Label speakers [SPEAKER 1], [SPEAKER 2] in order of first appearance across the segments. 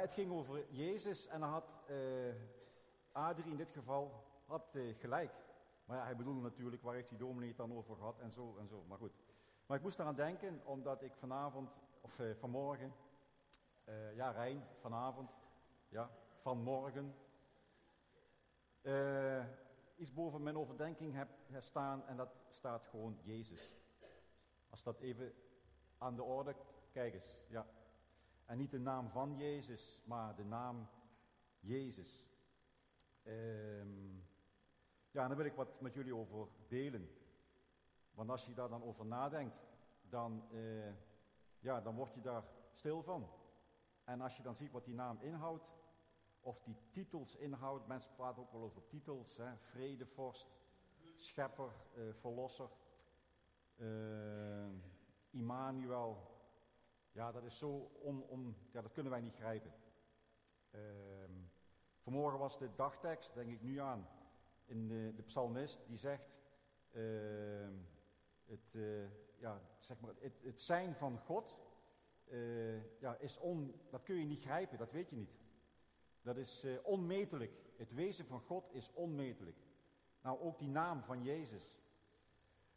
[SPEAKER 1] het ging over Jezus en had uh, Adrie in dit geval had, uh, gelijk. Maar ja, hij bedoelde natuurlijk, waar heeft die dominee het dan over gehad en zo en zo. Maar goed. Maar ik moest eraan denken, omdat ik vanavond, of uh, vanmorgen, ja Rijn, vanavond, ja, vanmorgen, iets boven mijn overdenking heb staan en dat staat gewoon Jezus. Als dat even aan de orde, kijk eens, ja. En niet de naam van Jezus, maar de naam Jezus. Um, ja, daar wil ik wat met jullie over delen. Want als je daar dan over nadenkt, dan, uh, ja, dan word je daar stil van. En als je dan ziet wat die naam inhoudt, of die titels inhoudt, mensen praten ook wel over titels, hè, vredevorst, schepper, uh, verlosser, uh, Immanuel. Ja, dat is zo on, on, ja, dat kunnen wij niet grijpen. Uh, vanmorgen was de dagtekst, denk ik nu aan, in de, de psalmist, die zegt, uh, het, uh, ja, zeg maar, het, het, zijn van God, uh, ja, is on, dat kun je niet grijpen, dat weet je niet. Dat is onmetelijk. Het wezen van God is onmetelijk. Nou, ook die naam van Jezus.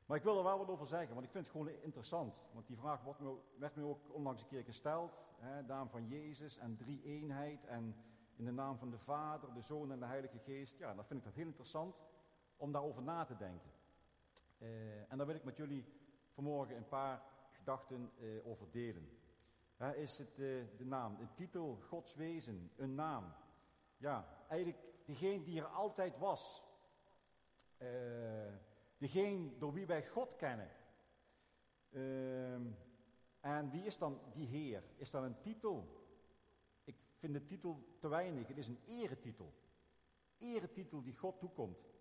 [SPEAKER 1] Maar ik wil er wel wat over zeggen, want ik vind het gewoon interessant. Want die vraag wordt me, werd me ook onlangs een keer gesteld. Hè, naam van Jezus en drie eenheid en in de naam van de Vader, de Zoon en de Heilige Geest. Ja, dan vind ik dat heel interessant om daarover na te denken. Uh, en daar wil ik met jullie vanmorgen een paar gedachten uh, over delen. is het uh, de naam, een titel, Gods wezen, een naam. Ja, eigenlijk degene die er altijd was. Degene door wie wij God kennen. Ehm, en wie is dan die Heer? Is dat een titel? Ik vind de titel te weinig. Het is een eretitel. Eretitel die God toekomt.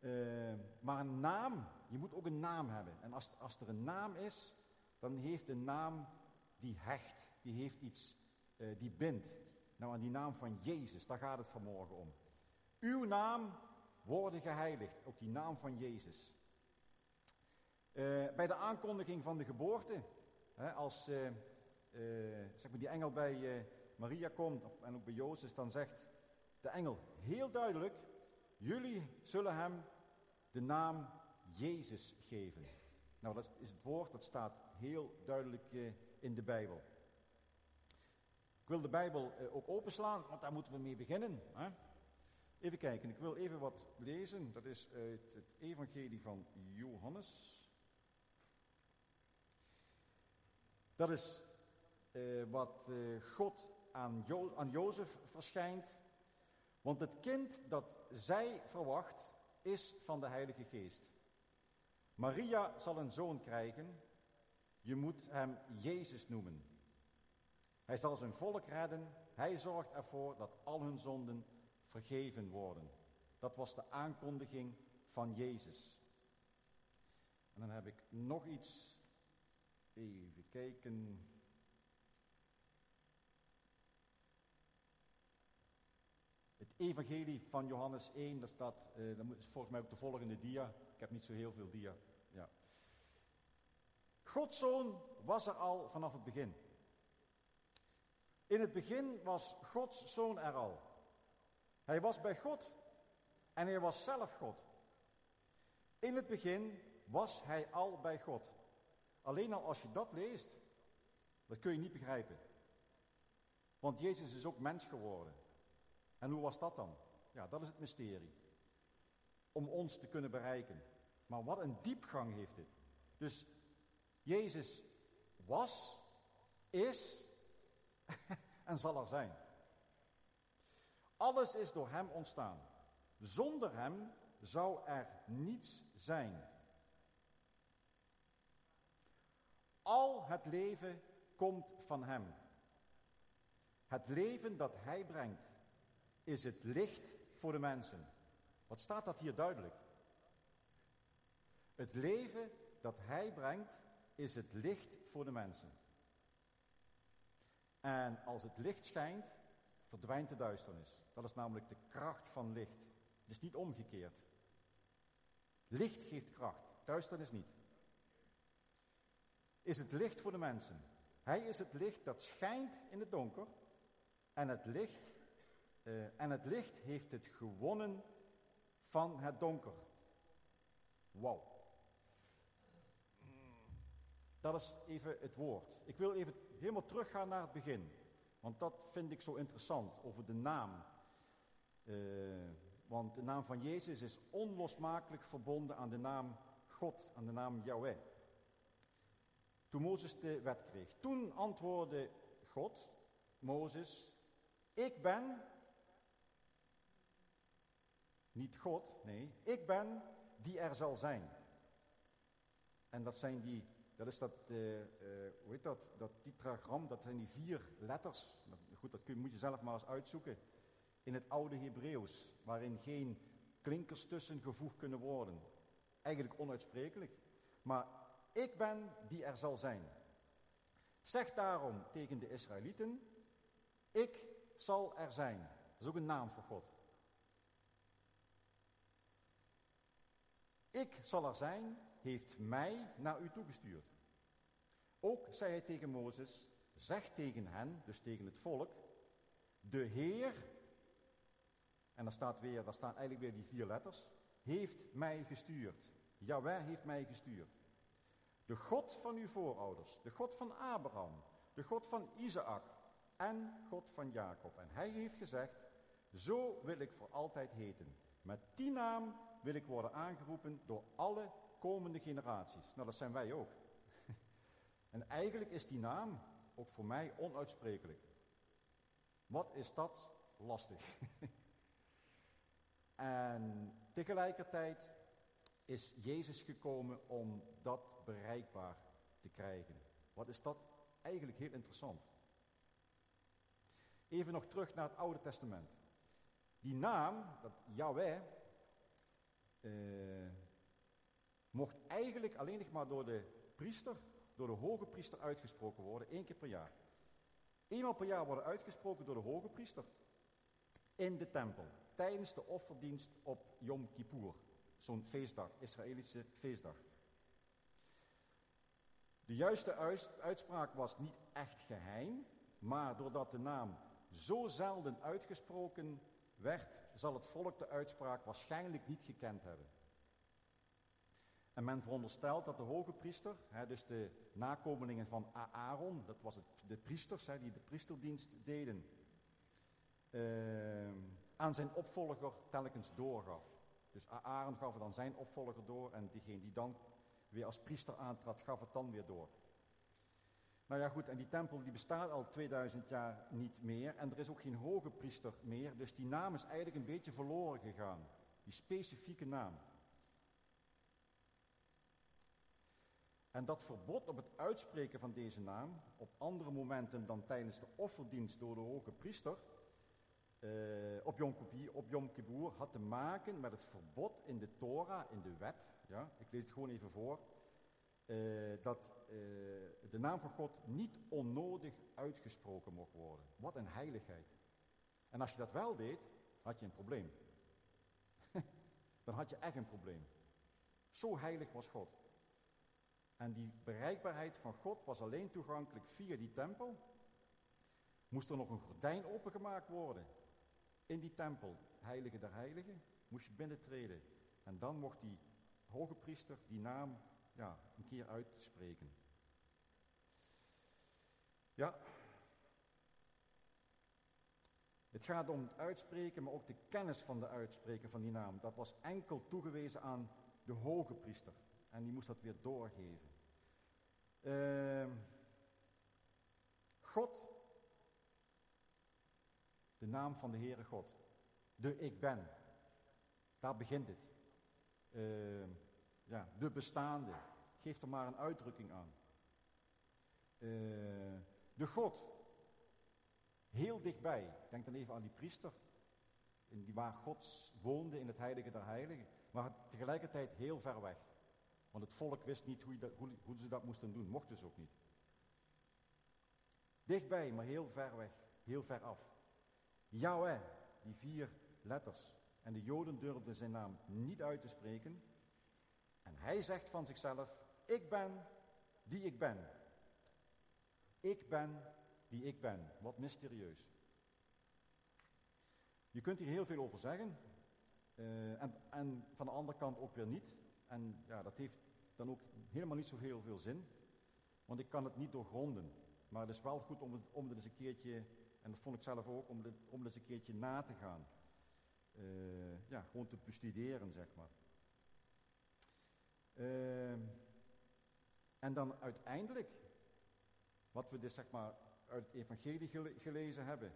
[SPEAKER 1] Uh, maar een naam, je moet ook een naam hebben. En als, als er een naam is, dan heeft een naam die hecht. Die heeft iets, uh, die bindt. Nou, aan die naam van Jezus, daar gaat het vanmorgen om. Uw naam worden geheiligd. Ook die naam van Jezus. Uh, bij de aankondiging van de geboorte, hè, als zeg maar die engel bij Maria komt, en ook bij Jozef, dan zegt de engel heel duidelijk, jullie zullen hem de naam Jezus geven. Nou, dat is het woord, dat staat heel duidelijk eh, in de Bijbel. Ik wil de Bijbel eh, ook openslaan, want daar moeten we mee beginnen. Hè? Even kijken, ik wil even wat lezen. Dat is uit het Evangelie van Johannes. Dat is uh, wat uh, God aan, aan Jozef verschijnt. Want het kind dat zij verwacht is van de Heilige Geest. Maria zal een zoon krijgen. Je moet hem Jezus noemen. Hij zal zijn volk redden. Hij zorgt ervoor dat al hun zonden vergeven worden. Dat was de aankondiging van Jezus. En dan heb ik nog iets. Even kijken. Het evangelie van Johannes 1, dat staat, uh, dat is volgens mij ook de volgende dia. Ik heb niet zo heel veel dia. Ja. Gods zoon was er al vanaf het begin. In het begin was Gods zoon er al. Hij was bij God en hij was zelf God. In het begin was hij al bij God. Alleen al als je dat leest, dat kun je niet begrijpen. Want Jezus is ook mens geworden. En hoe was dat dan? Ja, dat is het mysterie. Om ons te kunnen bereiken. Maar wat een diepgang heeft dit. Dus Jezus was, is en zal er zijn. Alles is door Hem ontstaan. Zonder Hem zou er niets zijn. Al het leven komt van Hem. Het leven dat Hij brengt is het licht voor de mensen. Wat staat dat hier duidelijk? Het leven dat hij brengt is het licht voor de mensen. En als het licht schijnt, verdwijnt de duisternis. Dat is namelijk de kracht van licht. Het is niet omgekeerd. Licht geeft kracht, duisternis niet. Is het licht voor de mensen. Hij is het licht dat schijnt in het donker En het licht, eh, en het licht heeft het gewonnen van het donker. Wauw. Dat is even het woord. Ik wil even helemaal teruggaan naar het begin. Want dat vind ik zo interessant over de naam. Uh, want de naam van Jezus is onlosmakelijk verbonden aan de naam God, aan de naam Yahweh. Toen Mozes de wet kreeg. Toen antwoordde God, Mozes, ik ben, niet God, nee, ik ben die er zal zijn. En dat zijn die, dat is dat, uh, hoe heet dat, dat tetragram, dat zijn die vier letters. Goed, dat kun, moet je zelf maar eens uitzoeken in het oude Hebreeuws, waarin geen klinkers tussen gevoegd kunnen worden. Eigenlijk onuitsprekelijk. Maar ik ben die er zal zijn. Zeg daarom tegen de Israëlieten, ik zal er zijn. Dat is ook een naam voor God. Ik zal er zijn, heeft mij naar u toegestuurd. Ook zei hij tegen Mozes, zeg tegen hen, dus tegen het volk, de Heer, en dan staat weer, daar staan eigenlijk weer die vier letters. Heeft mij gestuurd. Jawel heeft mij gestuurd. De God van uw voorouders. De God van Abraham. De God van Isaac. En God van Jacob. En hij heeft gezegd, zo wil ik voor altijd heten. Met die naam wil ik worden aangeroepen door alle komende generaties. Nou, dat zijn wij ook. En eigenlijk is die naam ook voor mij onuitsprekelijk. Wat is dat lastig? En tegelijkertijd is Jezus gekomen om dat bereikbaar te krijgen. Wat is dat eigenlijk heel interessant. Even nog terug naar het Oude Testament. Die naam, dat Yahweh, eh, mocht eigenlijk alleen nog maar door de priester, door de hoge priester uitgesproken worden, één keer per jaar. Eenmaal per jaar worden uitgesproken door de hoge priester in de tempel tijdens de offerdienst op Yom Kippur. Zo'n feestdag, Israëlische feestdag. De juiste uitspraak was niet echt geheim, maar doordat de naam zo zelden uitgesproken werd, zal het volk de uitspraak waarschijnlijk niet gekend hebben. En men veronderstelt dat de hoge priester, hè, dus de nakomelingen van Aaron, dat was het, de priesters hè, die de priesterdienst deden, uh, aan zijn opvolger telkens doorgaf. Dus Aaron gaf het aan zijn opvolger door en diegene die dan weer als priester aantrad, gaf het dan weer door. Nou ja goed, en die tempel die bestaat al 2000 jaar niet meer en er is ook geen hoge priester meer, dus die naam is eigenlijk een beetje verloren gegaan. Die specifieke naam. En dat verbod op het uitspreken van deze naam op andere momenten dan tijdens de offerdienst door de hoge priester, uh, op, Yom Kippur, op Yom Kippur had te maken met het verbod in de Torah, in de wet. Ja, ik lees het gewoon even voor. Uh, dat uh, de naam van God niet onnodig uitgesproken mocht worden. Wat een heiligheid. En als je dat wel deed, had je een probleem. Dan had je echt een probleem. Zo heilig was God. En die bereikbaarheid van God was alleen toegankelijk via die tempel. Moest er nog een gordijn opengemaakt worden in die tempel, heilige der heiligen, moest je binnentreden. En dan mocht die hoge priester die naam ja, een keer uitspreken. Ja. Het gaat om het uitspreken, maar ook de kennis van de uitspreken van die naam. Dat was enkel toegewezen aan de hoge priester. En die moest dat weer doorgeven. Uh, God de naam van de Heere God. De ik ben. Daar begint het. Uh, ja, de bestaande. Geef er maar een uitdrukking aan. Uh, de God. Heel dichtbij. Denk dan even aan die priester. Die waar God woonde in het heilige der heiligen. Maar tegelijkertijd heel ver weg. Want het volk wist niet hoe, dat, hoe, hoe ze dat moesten doen. Mochten ze ook niet. Dichtbij, maar heel ver weg. Heel ver af. Yahweh, die vier letters. En de Joden durfden zijn naam niet uit te spreken. En hij zegt van zichzelf, ik ben die ik ben. Ik ben die ik ben. Wat mysterieus. Je kunt hier heel veel over zeggen. eh, en, en van de andere kant ook weer niet. En ja, dat heeft dan ook helemaal niet zoveel veel zin. Want ik kan het niet doorgronden. Maar het is wel goed om het, om het eens een keertje, en dat vond ik zelf ook, om het, om eens een keertje na te gaan. Eh, ja, gewoon te bestuderen, zeg maar. Ehm, en dan uiteindelijk, wat we dus zeg maar uit het evangelie gele- gelezen hebben,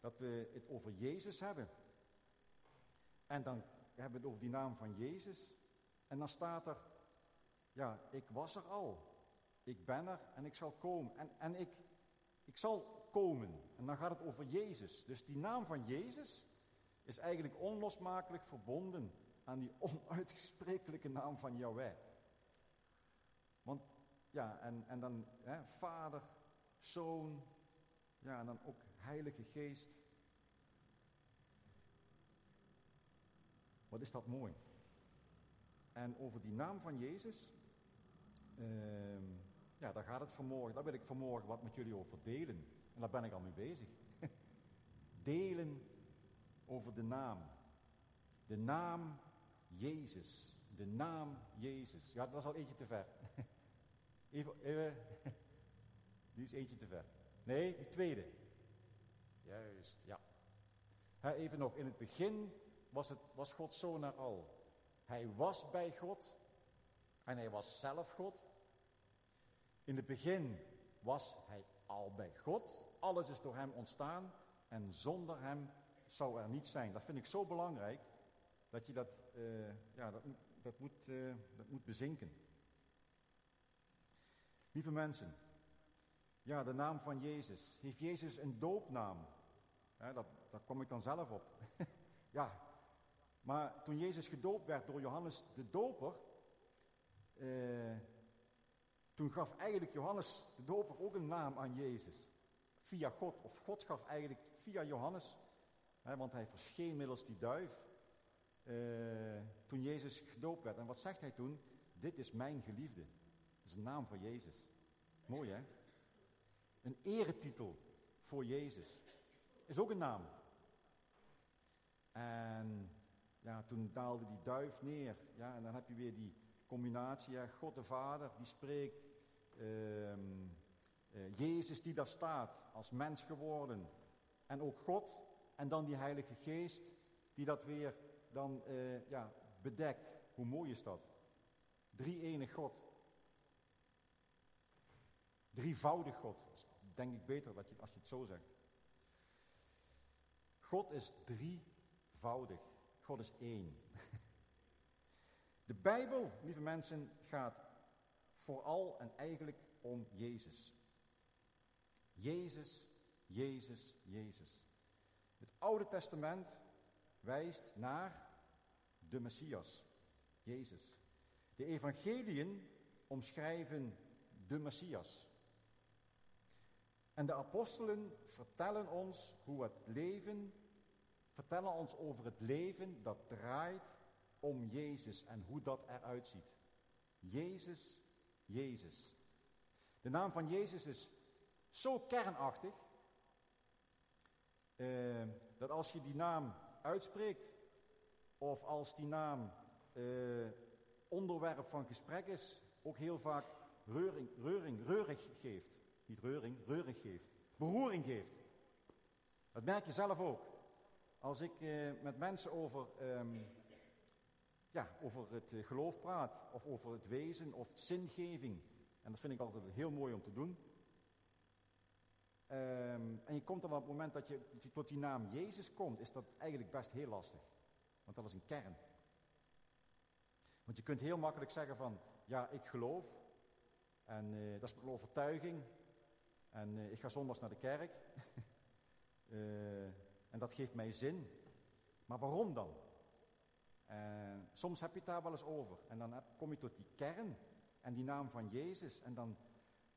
[SPEAKER 1] dat we het over Jezus hebben. En dan hebben we het over die naam van Jezus. En dan staat er, ja, ik was er al. Ik ben er en ik zal komen. En, en ik, ik zal komen. En dan gaat het over Jezus. Dus die naam van Jezus is eigenlijk onlosmakelijk verbonden aan die onuitsprekelijke naam van Yahweh. Want ja, en, en dan hè, Vader, Zoon, ja, en dan ook Heilige Geest. Wat is dat mooi. En over die naam van Jezus, ehm, ja, daar gaat het vanmorgen. Daar wil ik vanmorgen wat met jullie over delen. En daar ben ik al mee bezig. delen over de naam. De naam Jezus. De naam Jezus. Ja, dat is al eentje te ver. Even, even. Die is eentje te ver. Nee, die tweede. Juist, ja. Even nog, in het begin was, het, was God zo naar al. Hij was bij God en hij was zelf God. In het begin was hij al bij God. Alles is door hem ontstaan en zonder hem zou er niet zijn. Dat vind ik zo belangrijk dat je dat, eh, ja, dat, moet, dat, moet, eh, dat moet bezinken. Lieve mensen, ja, de naam van Jezus. Heeft Jezus een doopnaam? Ja, dat, daar kom ik dan zelf op. ja, maar toen Jezus gedoopt werd door Johannes de Doper, eh, toen gaf eigenlijk Johannes de Doper ook een naam aan Jezus. Via God, of God gaf eigenlijk via Johannes, hè, want hij verscheen middels die duif. eh, toen Jezus gedoopt werd. En wat zegt hij toen? Dit is mijn geliefde. Dat is een naam voor Jezus. Mooi hè? Een eretitel voor Jezus. Is ook een naam. En ja, toen daalde die duif neer. Ja, en dan heb je weer die combinatie. Ja, God de Vader die spreekt. ehm, eh, Jezus die daar staat als mens geworden. En ook God. En dan die Heilige Geest die dat weer dan eh, ja, bedekt. Hoe mooi is dat? Drie enig God. Drievoudig God. Is denk ik beter dat je, als je het zo zegt. God is drievoudig. God is één. De Bijbel, lieve mensen, gaat vooral en eigenlijk om Jezus. Jezus, Jezus, Jezus. Het Oude Testament wijst naar de Messias, Jezus. De evangeliën omschrijven de Messias. En de apostelen vertellen ons hoe het leven, vertellen ons over het leven dat draait om Jezus en hoe dat eruit ziet. Jezus, Jezus. De naam van Jezus is zo kernachtig, eh, dat als je die naam uitspreekt, of als die naam eh, onderwerp van gesprek is, ook heel vaak reuring, reuring, reurig geeft. Niet reuring, reurig geeft. Beroering geeft. Dat merk je zelf ook. Als ik eh, met mensen over, ehm, ja, over het eh, geloof praat, of over het wezen, of zingeving. En dat vind ik altijd heel mooi om te doen. Ehm, en je komt dan op het moment dat je, tot die naam Jezus komt, is dat eigenlijk best heel lastig. Want dat is een kern. Want je kunt heel makkelijk zeggen van, ja, ik geloof. En eh, dat is mijn overtuiging. En eh, ik ga zondags naar de kerk. Eh, en dat geeft mij zin. Maar waarom dan? En soms heb je het daar wel eens over. En dan kom je tot die kern en die naam van Jezus. En dan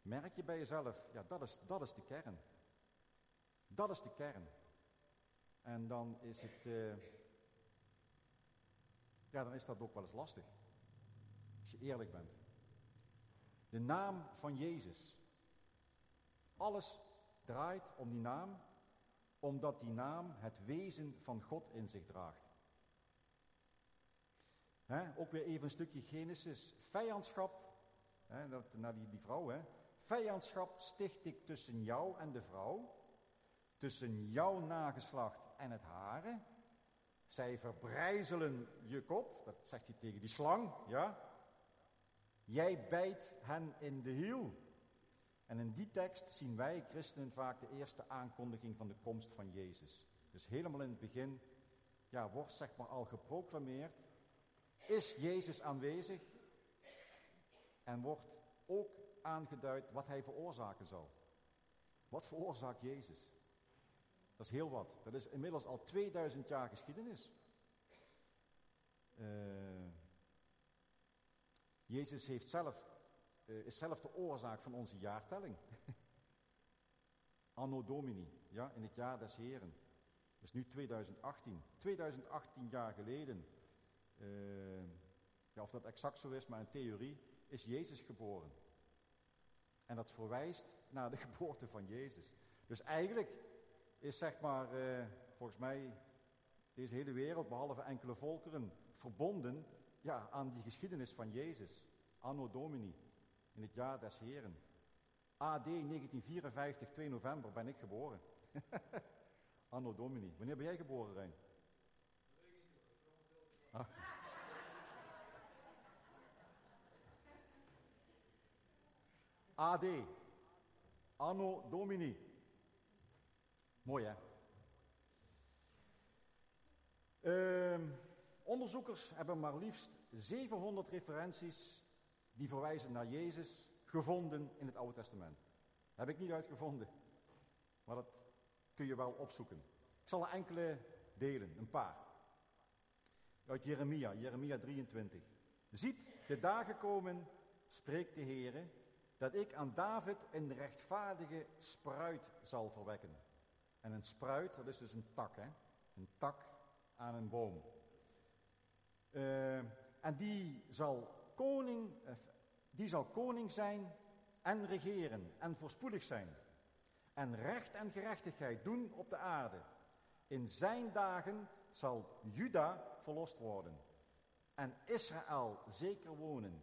[SPEAKER 1] merk je bij jezelf, ja, dat is, dat is de kern. Dat is de kern. En dan is het, eh, ja, dan is dat ook wel eens lastig. Als je eerlijk bent. De naam van Jezus. Alles draait om die naam. Omdat die naam het wezen van God in zich draagt. ook weer even een stukje Genesis. Vijandschap, naar die, die vrouw, hè. Vijandschap sticht ik tussen jou en de vrouw, tussen jouw nageslacht en het hare. Zij verbrijzelen je kop, dat zegt hij tegen die slang, ja. Jij bijt hen in de hiel. En in die tekst zien wij christenen vaak de eerste aankondiging van de komst van Jezus. Dus helemaal in het begin ja, wordt zeg maar al geproclameerd, is Jezus aanwezig en wordt ook aangeduid wat hij veroorzaken zal. Wat veroorzaakt Jezus? Dat is heel wat. Dat is inmiddels al 2000 jaar geschiedenis. Uh, Jezus heeft zelf, is zelf de oorzaak van onze jaartelling. Anno Domini, ja, in het jaar des Heren. Dus nu 2018. 2018 jaar geleden, ja, of dat exact zo is, maar in theorie, is Jezus geboren. En dat verwijst naar de geboorte van Jezus. Dus eigenlijk is zeg maar, uh, volgens mij, deze hele wereld, behalve enkele volkeren, verbonden ja, aan die geschiedenis van Jezus. Anno Domini, in het jaar des Heren. AD 1954, 2 november ben ik geboren. Anno Domini. Wanneer ben jij geboren, Rijn? Ah. AD. Anno Domini. Mooi hè? Uh, onderzoekers hebben maar liefst 700 referenties die verwijzen naar Jezus gevonden in het Oude Testament. Heb ik niet uitgevonden, maar dat kun je wel opzoeken. Ik zal er enkele delen, een paar. Uit Jeremia, Jeremia 23. Ziet, de dagen komen, spreekt de Heere, dat ik aan David een rechtvaardige spruit zal verwekken. En een spruit, dat is dus een tak, hè? Een tak aan een boom. Uh, en die zal koning, eh, die zal koning zijn en regeren en voorspoedig zijn. En recht en gerechtigheid doen op de aarde. In zijn dagen zal Juda verlost worden. En Israël zeker wonen.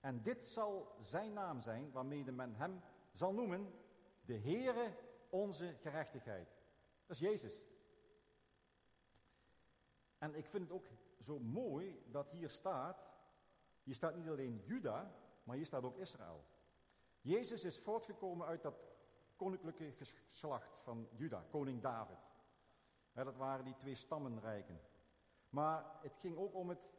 [SPEAKER 1] En dit zal zijn naam zijn waarmee men hem zal noemen. De Heere onze gerechtigheid. Dat is Jezus. En ik vind het ook zo mooi dat hier staat, hier staat niet alleen Juda, maar hier staat ook Israël. Jezus is voortgekomen uit dat koninklijke geslacht van Juda, koning David. dat waren die twee stammenrijken. Maar het ging ook om het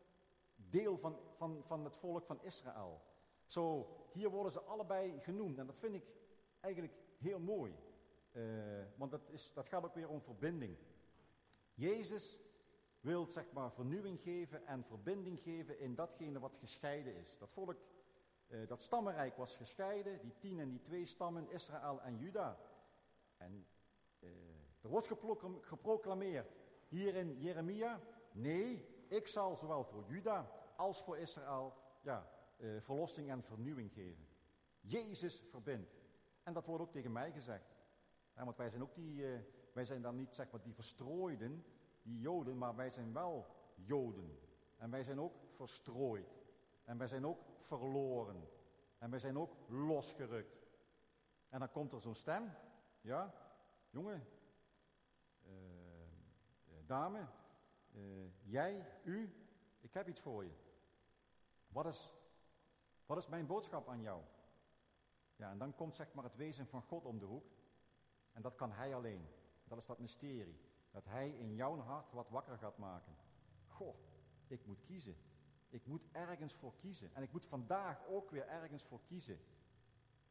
[SPEAKER 1] deel van, van, van het volk van Israël. Zo, hier worden ze allebei genoemd en dat vind ik eigenlijk heel mooi. Uh, want dat, is, dat gaat ook weer om verbinding. Jezus wil zeg maar vernieuwing geven en verbinding geven in datgene wat gescheiden is. Dat volk, uh, dat stammenrijk was gescheiden, die tien en die twee stammen, Israël en Juda. En uh, er wordt geproclameerd hier in Jeremia, nee, ik zal zowel voor Juda als voor Israël ja, uh, verlossing en vernieuwing geven. Jezus verbindt. En dat wordt ook tegen mij gezegd. Want wij zijn ook die, wij zijn dan niet zeg maar die verstrooiden, die Joden, maar wij zijn wel Joden. En wij zijn ook verstrooid. En wij zijn ook verloren. En wij zijn ook losgerukt. En dan komt er zo'n stem. Ja, jongen, uh, dame, uh, jij, u, ik heb iets voor je. Wat is, wat is mijn boodschap aan jou? Ja, en dan komt zeg maar het wezen van God om de hoek. En dat kan hij alleen. Dat is dat mysterie. Dat hij in jouw hart wat wakker gaat maken. Goh, ik moet kiezen. Ik moet ergens voor kiezen. En ik moet vandaag ook weer ergens voor kiezen.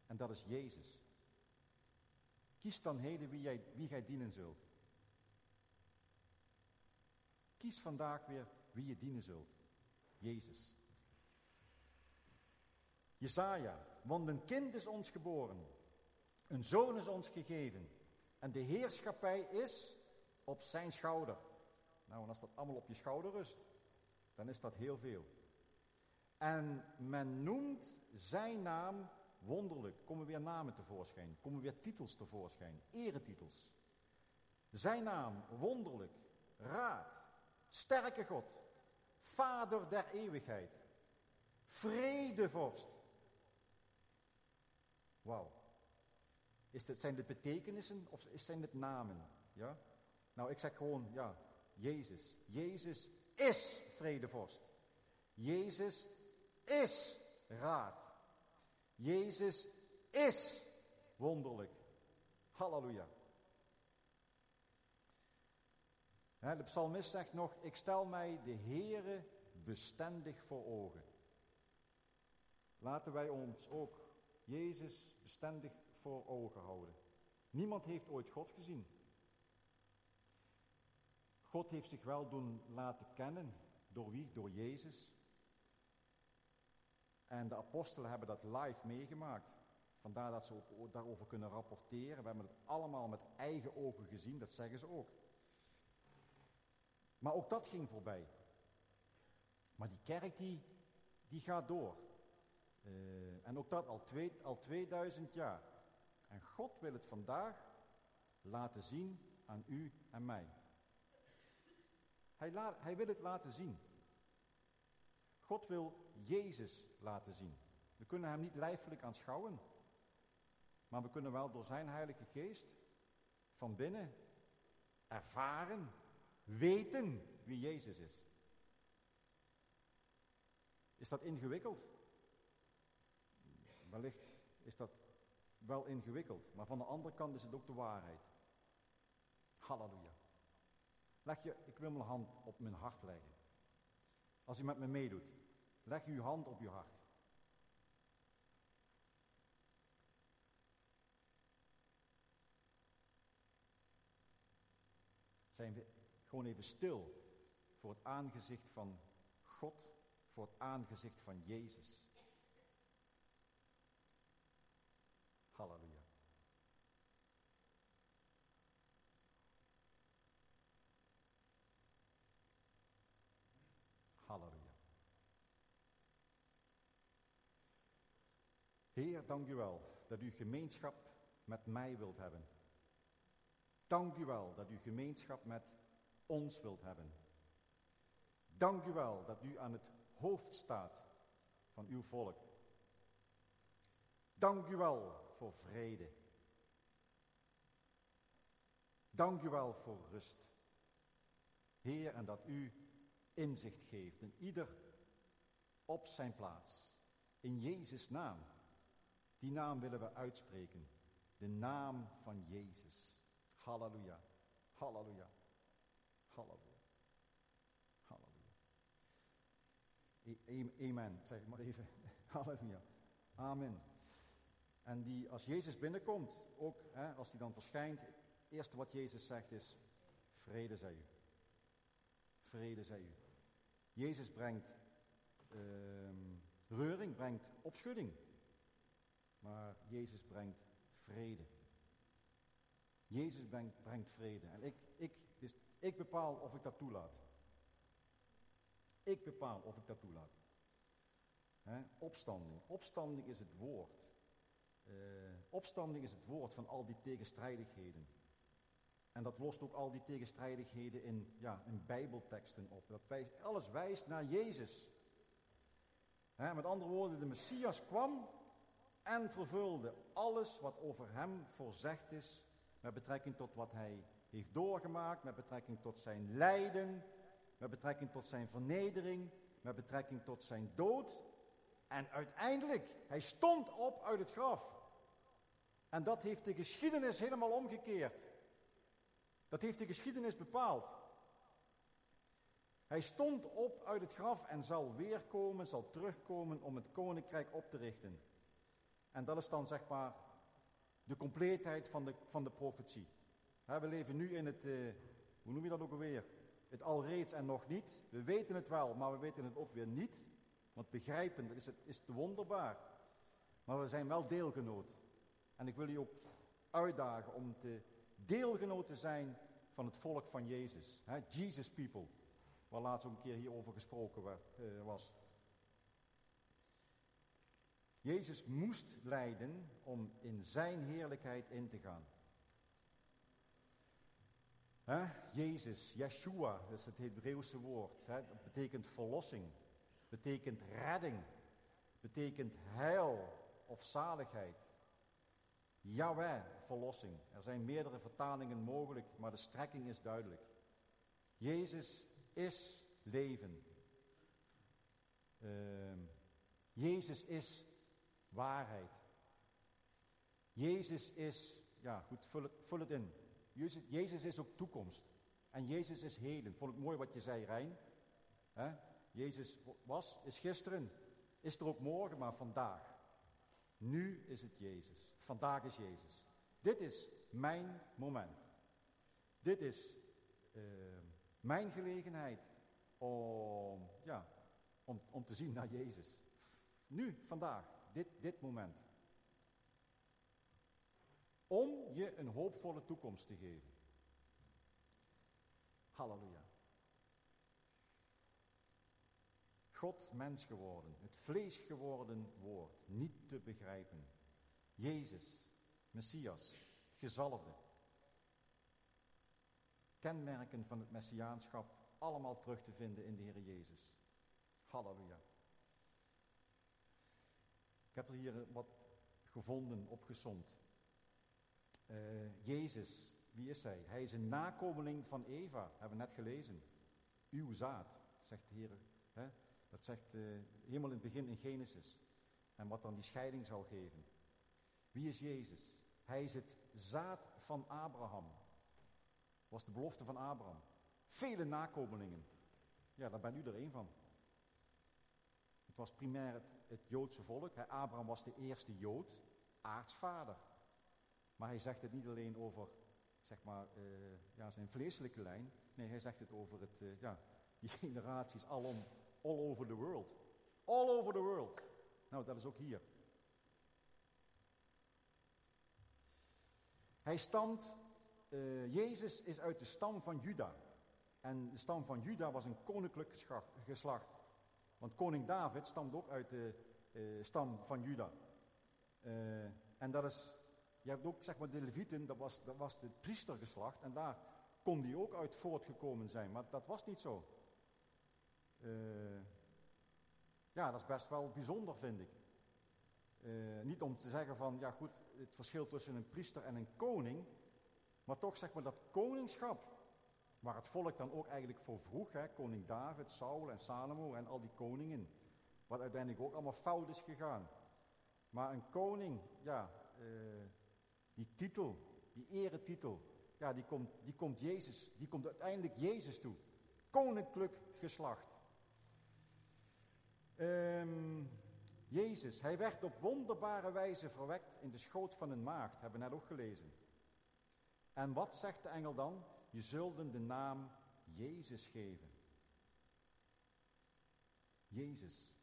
[SPEAKER 1] En dat is Jezus. Kies dan heden wie jij, wie jij dienen zult. Kies vandaag weer wie je dienen zult. Jezus. Jesaja, want een kind is ons geboren. Een zoon is ons gegeven. En de heerschappij is op zijn schouder. Nou, en als dat allemaal op je schouder rust, dan is dat heel veel. En men noemt zijn naam wonderlijk. Komen weer namen tevoorschijn, komen weer titels tevoorschijn, eretitels. Zijn naam, wonderlijk, raad, sterke God, Vader der eeuwigheid, vredevorst. Wauw. Is zijn dit betekenissen of zijn dit namen? Ja? Nou, ik zeg gewoon, ja, Jezus. Jezus is vredevorst. Jezus is raad. Jezus is wonderlijk. Halleluja. De psalmist zegt nog, ik stel mij de Heere bestendig voor ogen. Laten wij ons ook Jezus bestendig voor ogen houden. Niemand heeft ooit God gezien. God heeft zich wel doen laten kennen. Door wie? Door Jezus. En de apostelen hebben dat live meegemaakt. Vandaar dat ze daarover kunnen rapporteren. We hebben het allemaal met eigen ogen gezien, dat zeggen ze ook. Maar ook dat ging voorbij. Maar die kerk die, die gaat door. Uh, en ook dat al, twee, al 2000 jaar. En God wil het vandaag laten zien aan u en mij. Hij, hij wil het laten zien. God wil Jezus laten zien. We kunnen hem niet lijfelijk aanschouwen. Maar we kunnen wel door zijn Heilige Geest van binnen ervaren, weten wie Jezus is. Is dat ingewikkeld? Wellicht is dat wel ingewikkeld, maar van de andere kant is het ook de waarheid. Halleluja. Leg je, ik wil mijn hand op mijn hart leggen. Als u met me meedoet, leg uw hand op uw hart. Zijn we gewoon even stil voor het aangezicht van God, voor het aangezicht van Jezus. Halleluja. Heer, dank u wel dat u gemeenschap met mij wilt hebben. Dank u wel dat u gemeenschap met ons wilt hebben. Dank u wel dat u aan het hoofd staat van uw volk. Dank u wel voor vrede. Dank u wel voor rust. Heer, en dat u inzicht geeft en ieder op zijn plaats. In Jezus' naam. Die naam willen we uitspreken. De naam van Jezus. Halleluja. Halleluja. Halleluja. Halleluja. Amen. Zeg maar even. Halleluja. Amen. En die, als Jezus binnenkomt, ook hè, als hij dan verschijnt, het eerste wat Jezus zegt is, vrede zij u. Vrede zij u. Jezus brengt uh, reuring, brengt opschudding. Maar Jezus brengt vrede. Jezus brengt, brengt vrede. En ik, ik, dus ik bepaal of ik dat toelaat. Ik bepaal of ik dat toelaat. opstanding. Opstanding is het woord. Uh, opstanding is het woord van al die tegenstrijdigheden. En dat lost ook al die tegenstrijdigheden in, ja, in bijbelteksten op. Dat wijst, alles wijst naar Jezus. met andere woorden, de Messias kwam en vervulde alles wat over hem voorzegd is met betrekking tot wat hij heeft doorgemaakt, met betrekking tot zijn lijden, met betrekking tot zijn vernedering, met betrekking tot zijn dood. En uiteindelijk, hij stond op uit het graf. En dat heeft de geschiedenis helemaal omgekeerd. Dat heeft de geschiedenis bepaald. Hij stond op uit het graf en zal weerkomen, zal terugkomen om het koninkrijk op te richten. En dat is dan zeg maar de compleetheid van de, van de profetie. we leven nu in het, uh, hoe noem je dat ook alweer? Het alreeds en nog niet. We weten het wel, maar we weten het ook weer niet. Want begrijpen, is, het, is wonderbaar. Maar we zijn wel deelgenoot. En ik wil u ook uitdagen om te deelgenoot te zijn van het volk van Jezus. Jesus people. Waar laatst ook een keer hierover gesproken werd, uh, was. Jezus moest lijden om in zijn heerlijkheid in te gaan. Jezus, Yeshua, dat is het Hebreeuwse woord. Dat betekent verlossing, betekent redding, betekent heil of zaligheid. Yahweh, verlossing. Er zijn meerdere vertalingen mogelijk, maar de strekking is duidelijk. Jezus is leven. Uh, Jezus is waarheid. Jezus is, ja goed, vul het, vul het in. Jezus, Jezus, is ook toekomst. En Jezus is heden. Vond ik mooi wat je zei, Rijn. Jezus was, is gisteren, is er ook morgen, maar vandaag. Nu is het Jezus. Vandaag is Jezus. Dit is mijn moment. Dit is uh, mijn gelegenheid om, ja, om, om te zien naar Jezus. Nu, vandaag, dit, dit moment. Om je een hoopvolle toekomst te geven. Halleluja. God mens geworden, het vlees geworden woord, niet te begrijpen. Jezus, Messias, gezalfde. Kenmerken van het Messiaanschap allemaal terug te vinden in de Heer Jezus. Halleluja. Heb er hier wat gevonden, opgezond. Uh, Jezus, wie is hij? Hij is een nakomeling van Eva, hebben we net gelezen. Uw zaad, zegt de Heer. Hè? Dat zegt uh, helemaal in het begin in Genesis. En wat dan die scheiding zal geven. Wie is Jezus? Hij is het zaad van Abraham. Was de belofte van Abraham. Vele nakomelingen. Ja, daar ben u er één van. Was primair het, Joodse volk. Abraham was de eerste Jood, aartsvader. Maar hij zegt het niet alleen over zeg maar, uh, ja, zijn vleeselijke lijn. Nee, hij zegt het over het, uh, ja, die generaties alom, all over the world. All over the world. Nou, dat is ook hier. Hij stamt, uh, Jezus is uit de stam van Juda. En de stam van Juda was een koninklijk geslacht. Want koning David stamt ook uit de uh, stam van Juda. Uh, en dat is, je hebt ook zeg maar de Levieten, dat was, dat was het priestergeslacht. En daar kon die ook uit voortgekomen zijn. Maar dat was niet zo. Uh, ja, dat is best wel bijzonder, vind ik. niet om te zeggen van, ja goed, het verschil tussen een priester en een koning. Maar toch zeg maar dat koningschap Waar het volk dan ook eigenlijk voor vroeg, hè, koning David, Saul en Salomo en al die koningen. Wat uiteindelijk ook allemaal fout is gegaan. Maar een koning, ja, uh, die titel, die eretitel, ja, die komt, die komt Jezus, die komt uiteindelijk Jezus toe. Koninklijk geslacht. Um, Jezus, hij werd op wonderbare wijze verwekt in de schoot van een maagd, hebben we net ook gelezen. En wat zegt de engel dan? Je zult hem de naam Jezus geven. Jezus.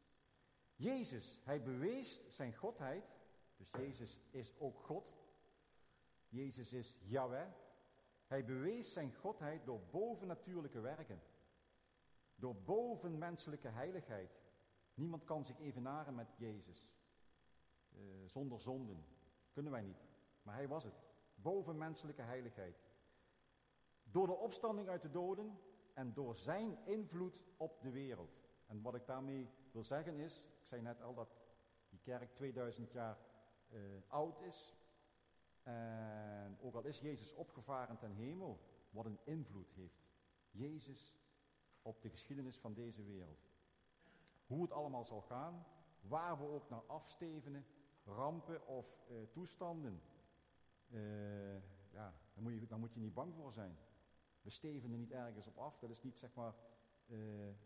[SPEAKER 1] Jezus, hij bewees zijn godheid. Dus Jezus is ook God. Jezus is Yahweh. Hij bewees zijn godheid door bovennatuurlijke werken. Door bovenmenselijke heiligheid. Niemand kan zich evenaren met Jezus. Uh, zonder zonden. Kunnen wij niet. Maar hij was het. Bovenmenselijke heiligheid. Door de opstanding uit de doden en door zijn invloed op de wereld. En wat ik daarmee wil zeggen is, ik zei net al dat die kerk 2000 jaar uh, oud is. En ook al is Jezus opgevaren ten hemel, wat een invloed heeft Jezus op de geschiedenis van deze wereld. Hoe het allemaal zal gaan, waar we ook naar afstevenen, rampen of uh, toestanden. Uh, ja, daar moet, je, daar moet je niet bang voor zijn. We steven er niet ergens op af. Dat is niet zeg maar uh,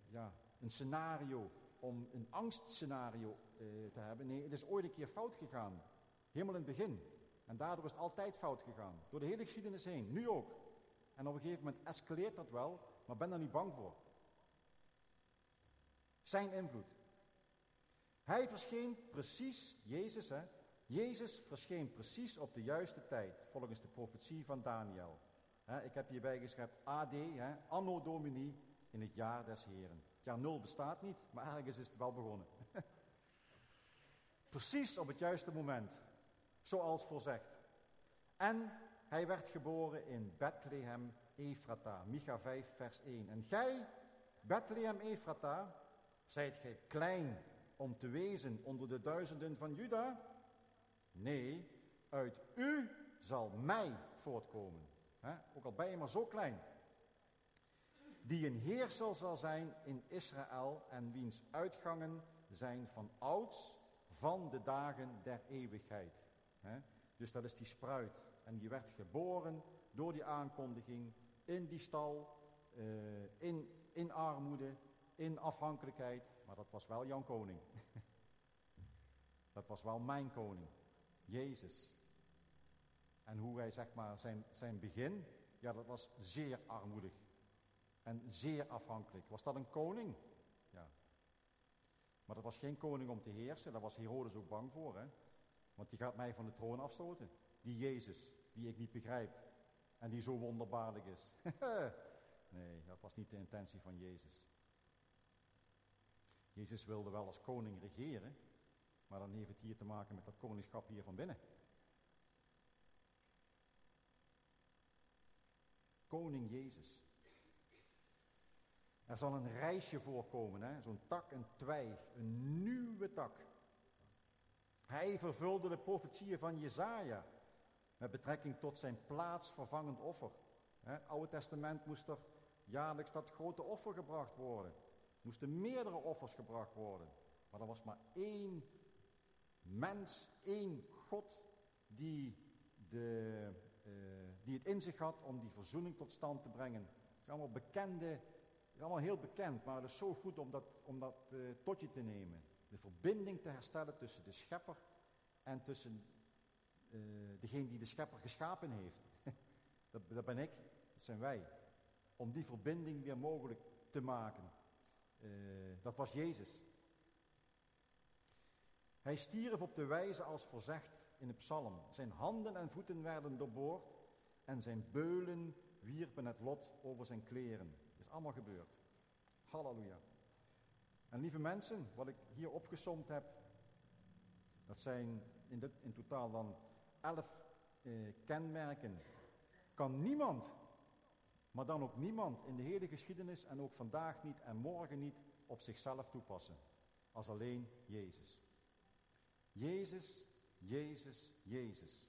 [SPEAKER 1] ja, een scenario om een angstscenario uh, te hebben. Nee, het is ooit een keer fout gegaan. Helemaal in het begin. En daardoor is het altijd fout gegaan. Door de hele geschiedenis heen. Nu ook. En op een gegeven moment escaleert dat wel, maar ben daar niet bang voor. Zijn invloed. Hij verscheen precies, Jezus hè, Jezus verscheen precies op de juiste tijd, volgens de profetie van Daniel ik heb hierbij geschreven AD, anno domini, in het jaar des heren. Het jaar nul bestaat niet, maar ergens is het wel begonnen. Precies op het juiste moment, zoals voorzegd. En Hij werd geboren in Bethlehem Ephrata, Micha 5 vers 1. En gij, Bethlehem Ephrata, zijt gij klein om te wezen onder de duizenden van Juda? Nee, uit u zal mij voortkomen. Ook al ben je maar zo klein. Die een heerser zal zijn in Israël en wiens uitgangen zijn van ouds van de dagen der eeuwigheid. Dus dat is die spruit. En die werd geboren door die aankondiging in die stal, eh, in, in armoede, in afhankelijkheid. Maar dat was wel jouw koning. dat was wel mijn koning, Jezus. En hoe hij zeg maar zijn, zijn begin, ja dat was zeer armoedig. En zeer afhankelijk. Was dat een koning? Ja. Maar dat was geen koning om te heersen, daar was Herodes ook bang voor. Hè? Want die gaat mij van de troon afstoten. Die Jezus, die ik niet begrijp. En die zo wonderbaarlijk is. nee, dat was niet de intentie van Jezus. Jezus wilde wel als koning regeren, maar dan heeft het hier te maken met dat koningschap hier van binnen. Koning Jezus. Er zal een reisje voorkomen, zo'n tak, een twijg, een nieuwe tak. Hij vervulde de profetieën van Jezaja met betrekking tot zijn plaatsvervangend offer. Oude Testament moest er jaarlijks dat grote offer gebracht worden. Moesten meerdere offers gebracht worden. Maar er was maar één mens, één God die, de, die het in zich had om die verzoening tot stand te brengen. Het is allemaal bekende, het is allemaal heel bekend, maar het is zo goed om dat, om dat uh, tot je te nemen. De verbinding te herstellen tussen de schepper en tussen uh, degene die de schepper geschapen heeft. dat, dat ben ik, dat zijn wij. Om die verbinding weer mogelijk te maken. Dat was Jezus. Hij stierf op de wijze als voorzegd in de psalm. Zijn handen en voeten werden doorboord en zijn beulen wierpen het lot over zijn kleren. Dat is allemaal gebeurd. Halleluja. En lieve mensen, wat ik hier opgesomd heb, dat zijn in, dit, in totaal dan elf eh, kenmerken. Kan niemand, maar dan ook niemand in de hele geschiedenis en ook vandaag niet en morgen niet op zichzelf toepassen. Als alleen Jezus. Jezus, Jezus, Jezus.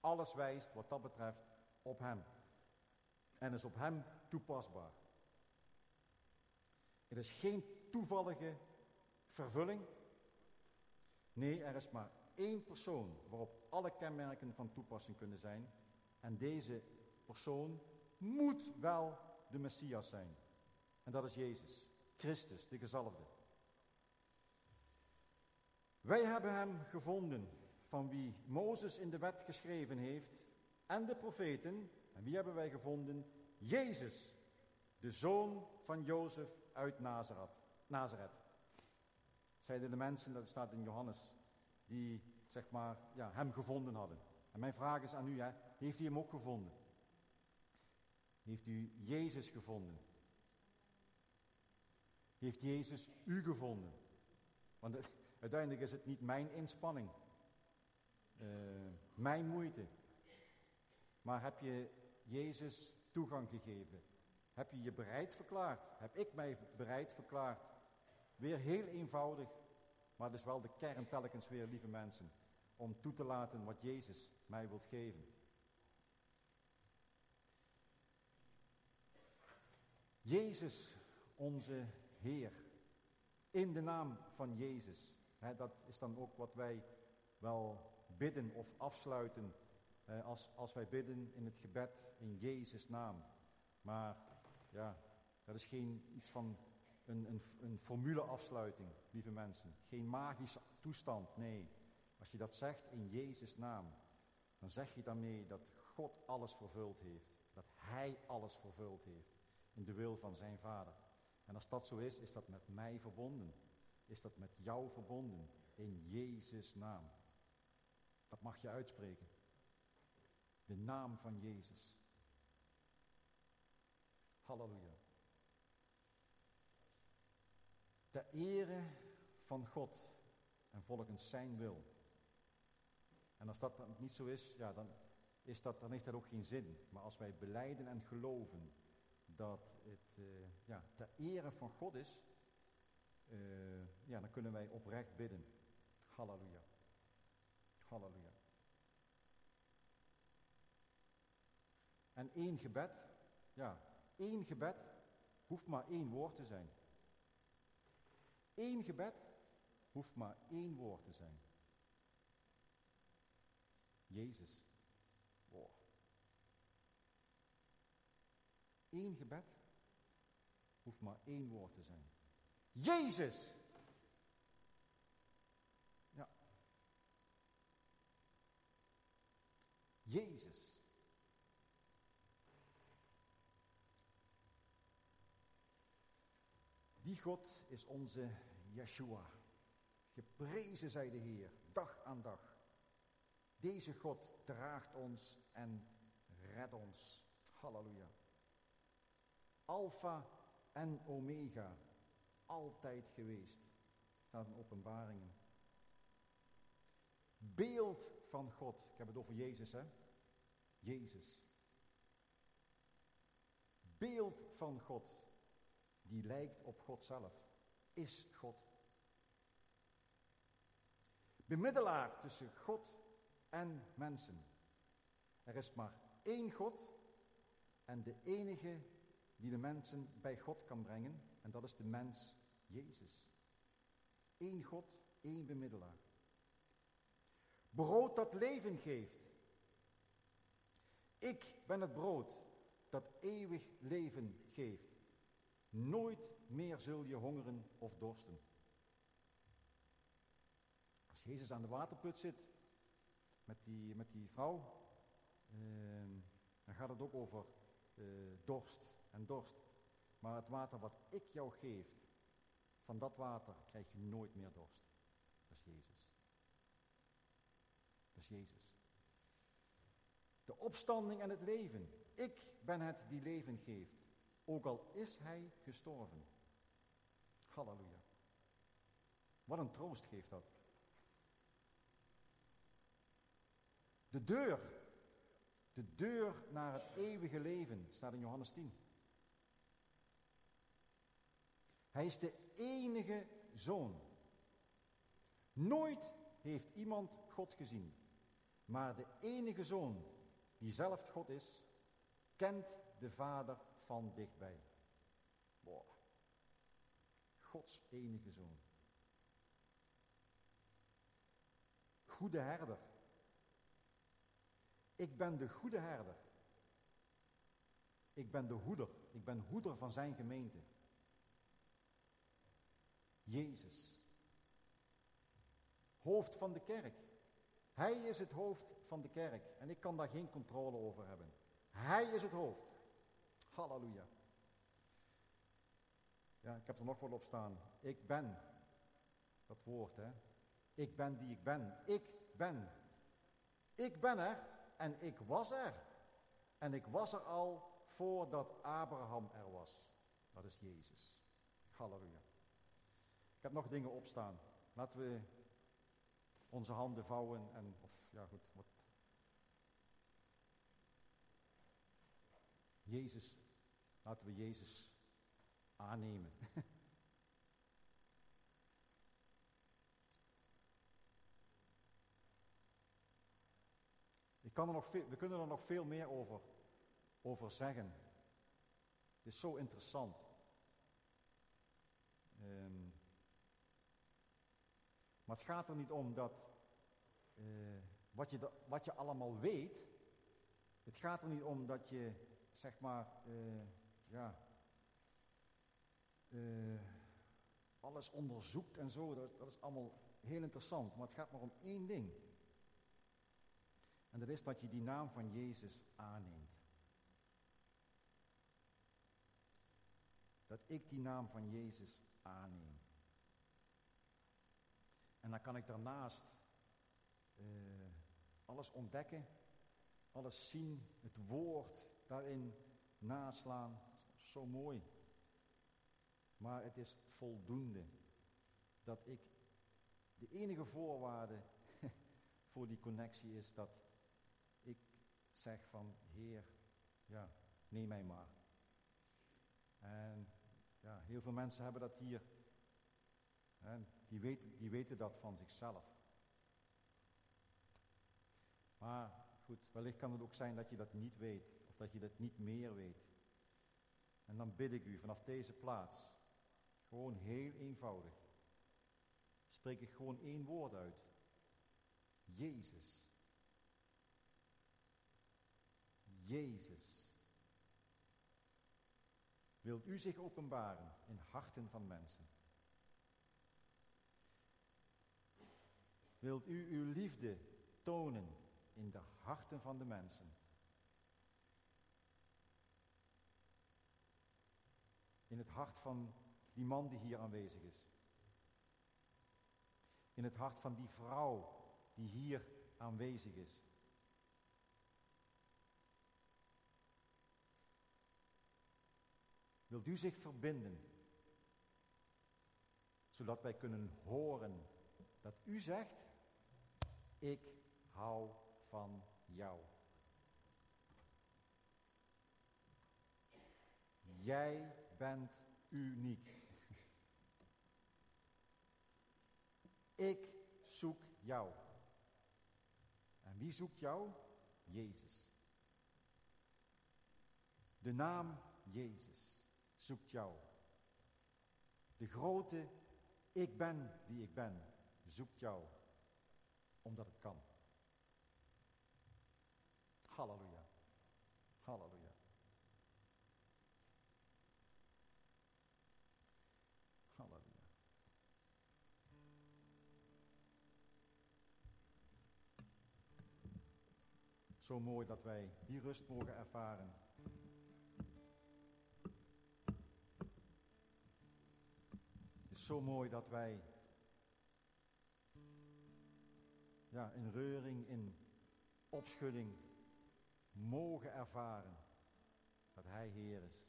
[SPEAKER 1] Alles wijst wat dat betreft op Hem. En is op Hem toepasbaar. Het is geen toevallige vervulling. Nee, er is maar één persoon waarop alle kenmerken van toepassing kunnen zijn. En deze persoon moet wel de Messias zijn. En dat is Jezus, Christus, de gezalfde. Wij hebben hem gevonden van wie Mozes in de wet geschreven heeft en de profeten. En wie hebben wij gevonden? Jezus, de zoon van Jozef uit Nazareth. Nazareth. Zeiden de mensen, dat staat in Johannes, die zeg maar ja, hem gevonden hadden. En mijn vraag is aan u, hè, heeft u hem ook gevonden? Heeft u Jezus gevonden? Heeft Jezus u gevonden? Want het, uiteindelijk is het niet mijn inspanning, uh, mijn moeite. Maar heb je Jezus toegang gegeven? Heb je je bereid verklaard? Heb ik mij bereid verklaard? Weer heel eenvoudig, maar het is wel de kern telkens weer, lieve mensen, om toe te laten wat Jezus mij wilt geven. Jezus, onze Heer, in de naam van Jezus. Dat is dan ook wat wij wel bidden of afsluiten als, als wij bidden in het gebed in Jezus' naam. Maar ja, dat is geen iets van een, een, een formuleafsluiting, lieve mensen. Geen magische toestand, nee. Als je dat zegt in Jezus' naam, dan zeg je daarmee dat God alles vervuld heeft. Dat Hij alles vervuld heeft in de wil van zijn Vader. En als dat zo is, is dat met mij verbonden. Is dat met jou verbonden in Jezus' naam. Dat mag je uitspreken. De naam van Jezus. Halleluja. Ter ere van God en volgens zijn wil. En als dat niet zo is, ja, dan, is dat, dan heeft dat ook geen zin. Maar als wij beleiden en geloven dat het uh, ja, ter ere van God is, uh, ja, dan kunnen wij oprecht bidden. Halleluja. Halleluja. En één gebed, ja, één gebed hoeft maar één woord te zijn. Eén gebed hoeft maar één woord te zijn. Jezus. Wow. Eén gebed hoeft maar één woord te zijn. Jezus! Ja. Jezus. Die God is onze Yeshua. Geprezen zij de Heer, dag aan dag. Deze God draagt ons en redt ons. Halleluja. Alpha en Omega, altijd geweest, staat in openbaringen. Beeld van God, ik heb het over Jezus hè, Jezus. Beeld van God, die lijkt op God zelf, is God. Bemiddelaar tussen God en mensen. Er is maar één God en de enige die de mensen bij God kan brengen, en dat is de mens Jezus. Eén God, één bemiddelaar. Brood dat leven geeft. Ik ben het brood dat eeuwig leven geeft. Nooit meer zul je hongeren of dorsten. Als Jezus aan de waterput zit met die, met die vrouw, eh, dan gaat het ook over eh, dorst en dorst. Maar het water wat ik jou geef, van dat water krijg je nooit meer dorst. Dat is Jezus. Dat is Jezus. De opstanding en het leven. Ik ben het die leven geeft. Ook al is hij gestorven. Halleluja. Wat een troost geeft dat. De deur. De deur naar het eeuwige leven staat in Johannes 10. Hij is de enige zoon. Nooit heeft iemand God gezien. Maar de enige zoon, die zelf God is, kent de Vader van dichtbij. Gods enige zoon. Goede herder. Ik ben de goede herder. Ik ben de hoeder. Ik ben hoeder van zijn gemeente. Jezus. Hoofd van de kerk. Hij is het hoofd van de kerk. En ik kan daar geen controle over hebben. Hij is het hoofd. Halleluja. Ja, ik heb er nog wel op staan. Ik ben. Dat woord, hè. Ik ben die ik ben. Ik ben. Ik ben er en ik was er. En ik was er al voordat Abraham er was. Dat is Jezus. Halleluja. Ik heb nog dingen opstaan. Laten we onze handen vouwen en, of ja goed, wat. Jezus, laten we Jezus aannemen. Ik kan er nog we kunnen er nog veel meer over, over zeggen. Het is zo interessant. Um, maar het gaat er niet om dat uh, wat, je wat je allemaal weet. Het gaat er niet om dat je zeg maar uh, ja, uh, alles onderzoekt en zo. Dat, dat is allemaal heel interessant. Maar het gaat maar om één ding. En dat is dat je die naam van Jezus aanneemt. Dat ik die naam van Jezus aanneem. En dan kan ik daarnaast uh, alles ontdekken, alles zien, het woord daarin naslaan. Zo mooi. Maar het is voldoende dat ik de enige voorwaarde voor die connectie is dat ik zeg van, Heer, ja, neem mij maar. En ja, heel veel mensen hebben dat hier. Die, weten, die weten dat van zichzelf. Maar goed, wellicht kan het ook zijn dat je dat niet weet. Of dat je dat niet meer weet. En dan bid ik u vanaf deze plaats. Gewoon heel eenvoudig. Spreek ik gewoon één woord uit. Jezus. Jezus. Wilt u zich openbaren in harten van mensen? Wilt u uw liefde tonen in de harten van de mensen? In het hart van die man die hier aanwezig is. In het hart van die vrouw die hier aanwezig is. Wilt u zich verbinden, zodat wij kunnen horen dat u zegt, ik hou van jou. Jij bent uniek. Ik zoek jou. En wie zoekt jou? Jezus. De naam Jezus zoekt jou. De grote ik ben die ik ben zoekt jou, omdat het kan. Halleluja. Halleluja. Halleluja. Zo mooi dat wij die rust mogen ervaren. Het is zo mooi dat wij ja, in reuring, in opschudding mogen ervaren dat Hij Heer is.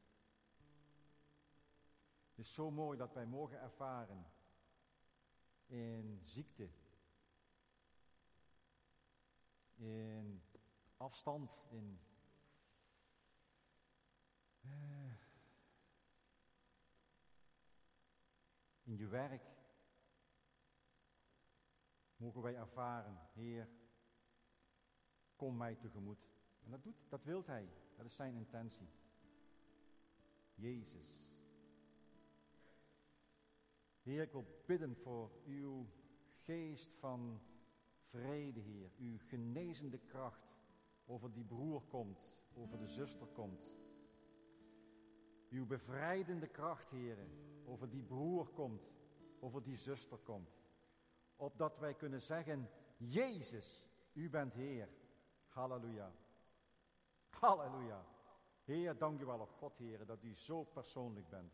[SPEAKER 1] Het is zo mooi dat wij mogen ervaren in ziekte, in afstand, in eh, in je werk. Mogen wij ervaren, Heer, kom mij tegemoet. En dat, doet, dat wil Hij. Dat is zijn intentie. Jezus. Heer, ik wil bidden voor uw geest van vrede, Heer. Uw genezende kracht over die broer komt, over de zuster komt. Uw bevrijdende kracht, Heer, over die broer komt, over die zuster komt. Opdat wij kunnen zeggen, Jezus, u bent Heer. Halleluja. Halleluja. Heer, dank u wel, oh God, Heer, dat u zo persoonlijk bent.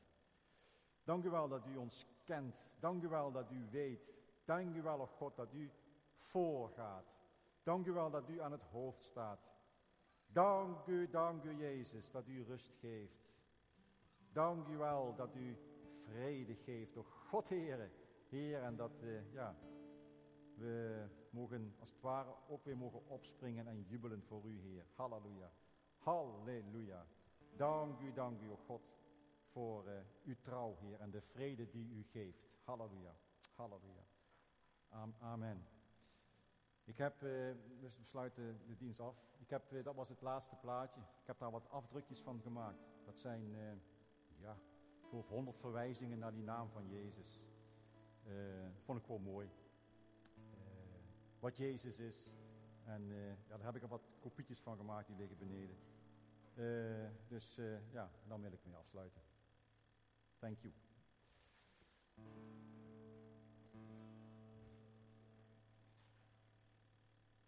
[SPEAKER 1] Dank u wel dat u ons kent. Dank u wel dat u weet. Dank u wel, oh God, dat u voorgaat. Dank u wel dat u aan het hoofd staat. Dank u, dank u, Jezus, dat u rust geeft. Dank u wel dat u vrede geeft, oh God, Heer. Heer, en dat, uh, ja, we mogen als het ware ook weer mogen opspringen en jubelen voor u, Heer. Halleluja. Halleluja. Dank u, dank u, God, voor uh, uw trouw, Heer, en de vrede die u geeft. Halleluja. Halleluja. Amen. Ik heb, dus we sluiten de dienst af. Ik heb, uh, dat was het laatste plaatje. Ik heb daar wat afdrukjes van gemaakt. Dat zijn, ja, ik geloof honderd verwijzingen naar die naam van Jezus. vond ik gewoon mooi wat Jezus is. En eh, ja, daar heb ik al wat kopietjes van gemaakt, die liggen beneden. Eh, dus eh, ja, dan wil ik mee afsluiten. Thank you.